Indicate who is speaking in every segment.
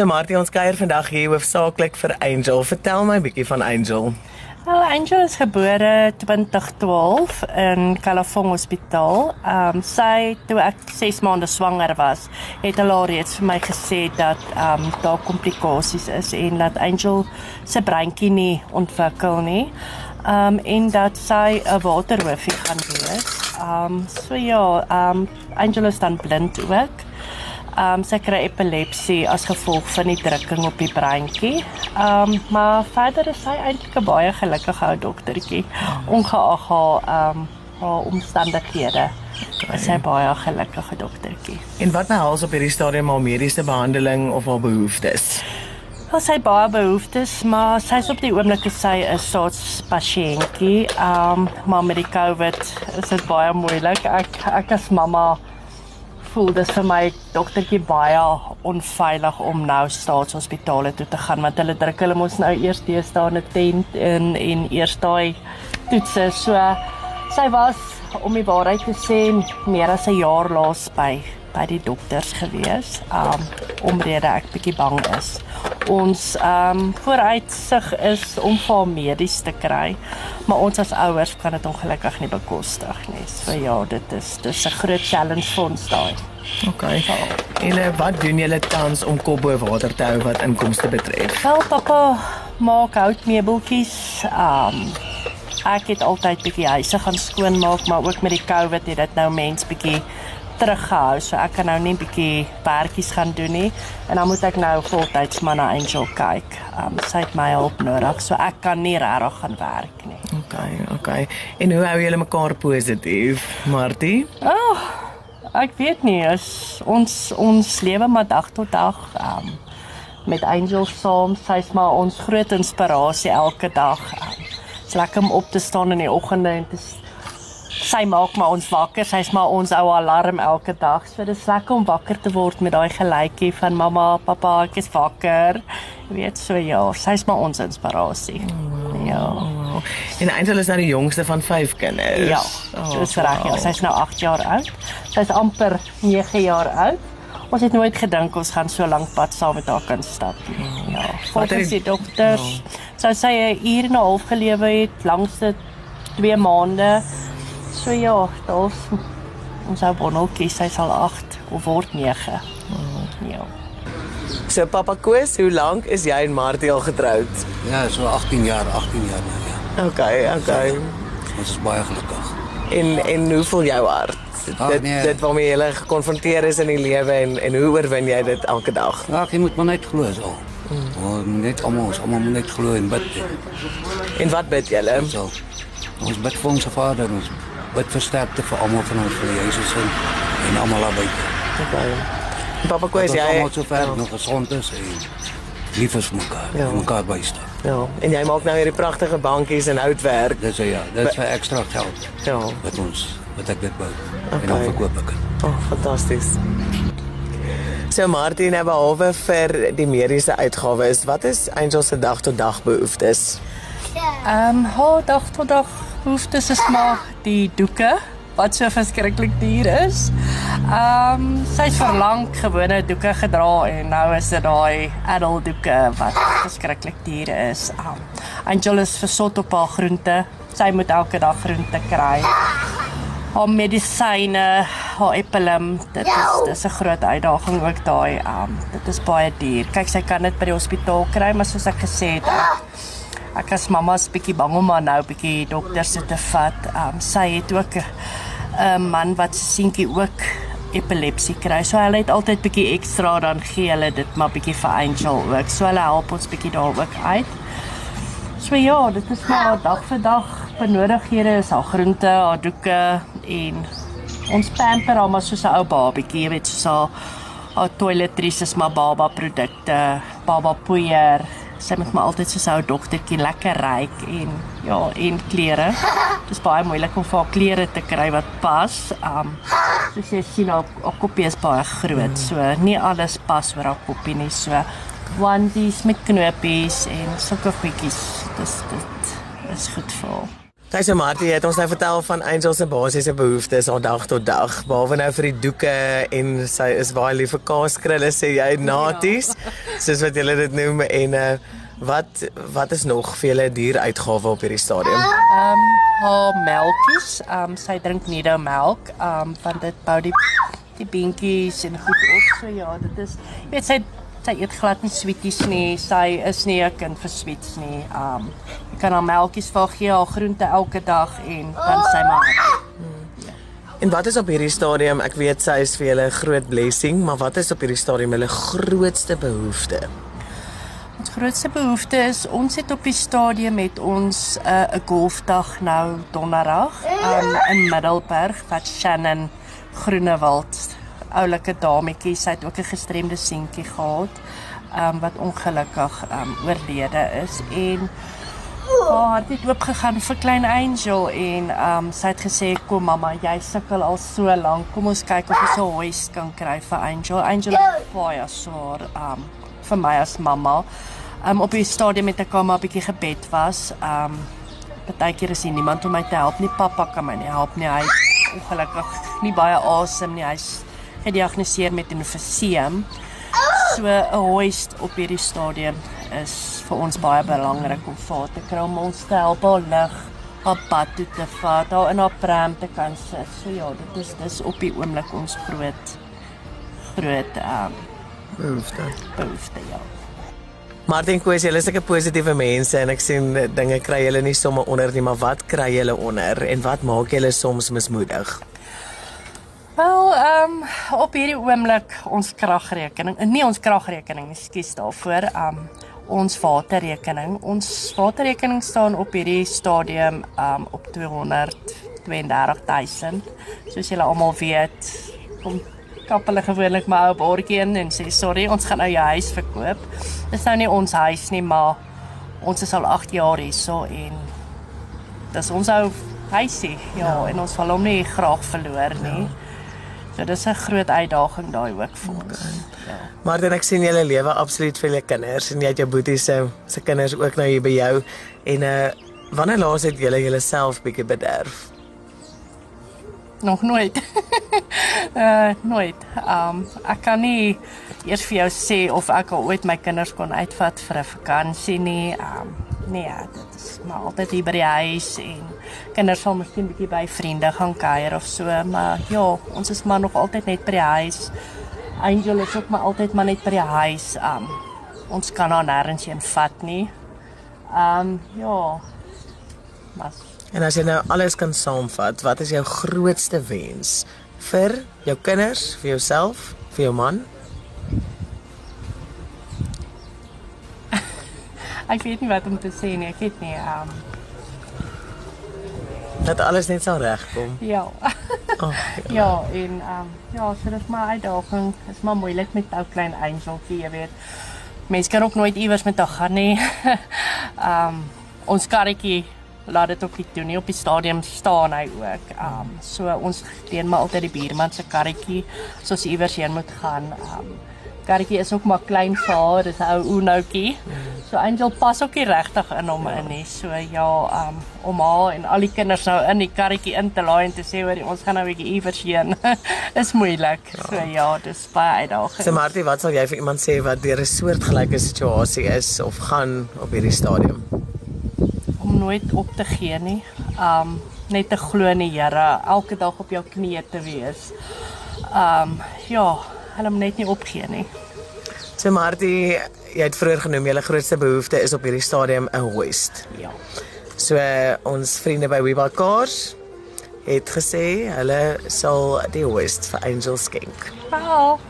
Speaker 1: So Martie, ons kuier vandag hier hoofsaaklik vir Angel. Vertel my 'n bietjie van Angel.
Speaker 2: Wel, Angel is gebore 2012 in Kalafong Hospitaal. Ehm um, sy toe ek 6 maande swanger was, het hulle al reeds vir my gesê dat ehm um, daar komplikasies is en dat Angel se breintjie nie ontwikkel nie. Ehm um, en dat sy 'n waterhoofie gaan wees. Ehm um, so ja, ehm um, Angel is dan blind ook. Ehm um, sy kry epilepsie as gevolg van die drukking op die breintjie. Ehm um, maar verder is sy eintlik 'n baie gelukkige ou dogtertjie, ongeag haar ehm um, haar omstandighede. Okay. Sy is baie gelukkige dogtertjie.
Speaker 1: En wat behels op hierdie stadium haar mediese behandeling of haar behoeftes?
Speaker 2: Wel sy baie behoeftes, maar sy's op die oomblik sy is soos pasiëntjie. Ehm um, maar met die COVID is dit baie moeilik. Ek ek as mamma voel dis vir my doktertjie baie onveilig om nou staatshospitale toe te gaan want hulle druk hulle mos nou eers deesdae 'n tent in en eers daai toetse. So sy was om die waarheid te sê meer as 'n jaar laas by by die dokters gewees um omrede ek bietjie bang is ons um vooruitsig is om vir medies te kry maar ons as ouers kan dit ongelukkig nie bekostig nie so ja dit is dis 'n groot challenge vir ons daai
Speaker 1: OK. En uh, wat doen julle tans om kop bo water te hou wat inkomste betref?
Speaker 2: Wel pappa maak houtmeubeltjies. Um ek het altyd bietjie huise gaan skoonmaak, maar ook met die COVID het dit nou mens bietjie teruggehou. So ek kan nou net bietjie werkies gaan doen nie en dan moet ek nou voltyds maar na Angel kyk. Um sy het my hulp nodig, so ek kan nie regtig gaan werk nie.
Speaker 1: OK, OK. En hoe hou julle mekaar positief, Martie?
Speaker 2: Oh, ek weet nie, as ons ons lewe maar dag tot dag um, met Angel saam, sy's maar ons groot inspirasie elke dag. Um, Dit's lekker om op te staan in die oggende en te sy maak maar ons wakker. Sy's maar ons ou alarm elke dag. So dis lekker om wakker te word met daai geluidjie van mamma, pappa, ek is wakker. Jy weet so ja, sy's maar ons inspirasie. Ja.
Speaker 1: En Angel is nou die jongste van 5 kinders.
Speaker 2: Ja. Dis reg. Ja, sy's nou 8 jaar oud. Sy's amper 9 jaar oud. Ons het nooit gedink ons gaan so lank pad saam met haar kan stap nie. Ja. Volgens die dokters sou sy 'n uur en 'n half gelewe het langs dit 2 maande. So ja, daar's ons ou bonneltjie, sy sal 8 of word 9. Ja.
Speaker 1: So Papa Koos, hoe lank is jy en Martie al getroud?
Speaker 3: Ja, so 18 jaar, 18 jaar nou ja.
Speaker 1: OK, OK.
Speaker 3: Ons is baie gelukkig.
Speaker 1: En en hoe voel jou hart?
Speaker 3: Ag,
Speaker 1: dit
Speaker 3: nee.
Speaker 1: dit waarmee jy gekonfronteer is in die lewe en en hoe oorwin jy dit elke dag?
Speaker 3: Ja, jy moet maar net glo so. Mm. Moet net almal, ons almal moet net glo en bid.
Speaker 1: En wat bid julle?
Speaker 3: So. Ons bid vir ons Vader, ons bid vir sterkte vir almal van ons vir Jesus en en almal buite.
Speaker 1: Okay. Papa Koos,
Speaker 3: Jy
Speaker 1: jy
Speaker 3: almal so ver nog gesond is en lief is vir mekaar,
Speaker 1: Ja.
Speaker 3: ja. mekaar bystaan.
Speaker 1: Ja, en jy maak nou hierdie pragtige bankies en houtwerk.
Speaker 3: Dis ja, dit is vir ekstra geld
Speaker 1: Ja.
Speaker 3: wat ons wat ek dit bou
Speaker 1: Okay.
Speaker 3: en dan verkoop ek dit.
Speaker 1: Oh, fantasties. So Martin, nou behalwe vir die mediese uitgawes, wat is Angel se dag tot dag behoeftes?
Speaker 2: Ehm, um, haar dag tot dag behoeftes is maar die doeke wat so verskriklik duur is. Ehm, um, sy's verlang gewone doeke gedra en nou is dit daai adult doeke wat verskriklik duur is. Um, Angel is versot op haar groente. Sy moet elke dag groente kry. Haar medisyne, haar Epilim, dit is dis 'n groot uitdaging ook daai. Um, dit is baie duur. Kyk, sy kan dit by die hospitaal kry, maar soos ek gesê het, ek, ek as mamma's bietjie bang om haar nou bietjie dokters toe te vat. Um, sy het ook 'n man wat se seentjie ook epilepsie kry. So hulle het altyd bietjie ekstra dan gee hulle dit maar bietjie vir Angel ook. So hulle help ons bietjie daar ook uit. So ja, dit is maar dag vir dag benodighede is haar groente, haar doeke en ons pamper haar maar soos 'n ou babatjie, jy weet, soos haar haar toiletries is maar baba produkte, baba poeier. Sy moet maar altyd soos ou dogtertjie lekker ryk en ja, en klere. Dit is baie moeilik om vir haar klere te kry wat pas. Um soos jy sien haar, haar koppie is baie groot. So nie alles pas oor haar koppie nie. So onesies met knopies en sulke goedjies. Dis dit is goed vir haar.
Speaker 1: Sy sê Martie, jy het ons nou vertel van Angel se basiese behoeftes aan dag tot dag. Behalwe nou vir die doeke en sy is baie lief vir kaaskrulle sê jy naties, ja. soos wat julle dit noem en uh, wat wat is nog vir julle dieruitgawe op hierdie stadium?
Speaker 2: Ehm um, haar melkies, ehm um, sy drink Nido melk, ehm um, want dit bou die die beentjies en goed op. So ja, dit is jy weet sy sy eet glad nie sweeties nie. Sy is nie 'n kind vir sweets nie. Um jy kan haar melkies vir gee, haar groente elke dag en dan sy maar.
Speaker 1: Hmm. En wat is op hierdie stadium? Ek weet sy is vir julle 'n groot blessing, maar wat is op hierdie stadium hulle grootste behoefte?
Speaker 2: Ons grootste behoefte is ons het op die stadium met ons 'n uh, golfdag nou donderdag um, in Middelburg wat Shannon Groenewald oulike dametjie, sy het ook 'n gestremde seentjie gehad, um, wat ongelukkig um, oorlede is en haar het oop gegaan vir klein Angel en ehm um, sy het gesê kom mamma, jy sukkel al so lank, kom ons kyk of ons 'n huis kan kry vir Angel. Angel baie swaar ehm um, vir my as mamma. Ehm um, op die stadium met 'n kamma 'n bietjie gebed was. Ehm um, partykeer is hier niemand om my te help nie. Pappa kan my nie help nie. Hy ongelukkig nie baie asem nie. Hy's gediagnoseer met 'n emfyseem. So 'n hoist op hierdie stadium is vir ons baie belangrik om vir te kry om ons te help om lig op pad toe te vat, daar in haar pram te kan sit. So ja, dit is dis op die oomblik ons groot groot ehm um,
Speaker 1: behoefte.
Speaker 2: Behoefte ja.
Speaker 1: Martin Koos, julle is seker positiewe mense en ek sien dinge kry julle nie sommer onder nie, maar wat kry julle onder en wat maak julle soms mismoedig?
Speaker 2: Wel, ehm um, op hierdie oomblik ons kragrekening, nie ons kragrekening, ekskuus daarvoor, ehm um, ons waterrekening. Ons waterrekening staan op hierdie stadium ehm um, op 232000. Soos julle almal weet, kom kap hulle gewoonlik my ou bordjie in en sê sorry, ons gaan nou jou huis verkoop. Dis nou nie ons huis nie, maar ons is al 8 jaar hierso en dis ons ou huisie. Ja, ja, en ons wil hom nie graag verloor nie. Ja. So dis 'n groot uitdaging daai ook vir ons. Okay.
Speaker 1: Ja. Maar dan ek sien julle lewe absoluut vir julle kinders en jy het jou boetie se se kinders ook nou hier by jou en uh wanneer laas het julle julleself bietjie bederf?
Speaker 2: Nog nooit. uh nooit. Um ek kan nie eers vir jou sê of ek al ooit my kinders kon uitvat vir 'n vakansie nie. Um nee, ja, dit is maar altyd hier by die huis en kinders sal miskien bietjie by vriende gaan kuier of so, maar ja, ons is maar nog altyd net by die huis. Angel is ook maar altyd maar net by die huis. Um ons kan haar nêrens heen vat nie. Um ja.
Speaker 1: Maar en as jy nou alles kan saamvat, wat is jou grootste wens vir jou kinders, vir jouself, vir jou man?
Speaker 2: Ek weet nie wat om te sê nie. Ek weet nie. Um
Speaker 1: dat alles net sal regkom.
Speaker 2: Ja. Oh, ja. ja, en um ja, so dit is maar uitdaging. Dit is maar moeilik met ou klein engeltjie, jy weet. Mense kan ook nooit iewers met haar gaan nie. um ons karretjie laat dit ook nie toe nie op die stadium staan hy ook. Um so ons leen maar altyd die buurman se karretjie soos iewers heen moet gaan. Um karretjie is ook maar klein vir haar, dis 'n ou oenoutjie. So Angel pas ook nie regtig in hom in nie. So ja, um om haar en al die kinders nou in die karretjie in te laai en te sê hoor ons gaan nou 'n bietjie iewers heen. is moeilik. Ja. So ja, dis baie uitdagend.
Speaker 1: So Martie, wat sal jy vir iemand sê wat deur 'n soortgelyke situasie is of gaan op hierdie stadium?
Speaker 2: Om nooit op te gee nie. Um net te glo in die Here, elke dag op jou knieë te wees. Um ja, hulle moet net nie opgee nie.
Speaker 1: So Martie, jy het vroeër genoem julle grootste behoefte is op hierdie stadium 'n hoist.
Speaker 2: Ja.
Speaker 1: So uh, ons vriende by WeBuy Cars het gesê hulle sal die hoist vir Angel skenk.
Speaker 2: Wow.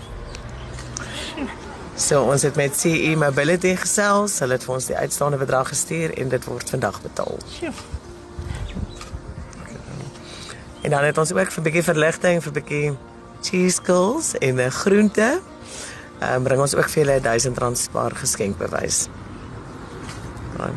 Speaker 1: So ons het met CE Mobility gesels, hulle het vir ons die uitstaande bedrag gestuur en dit word vandag betaal. Sjoe. En dan het ons ook vir 'n bietjie verligting vir 'n bietjie cheese curls en 'n groente. Ehm um, bring ons ook vir julle 1000 rand spaar geskenk bewys. Dan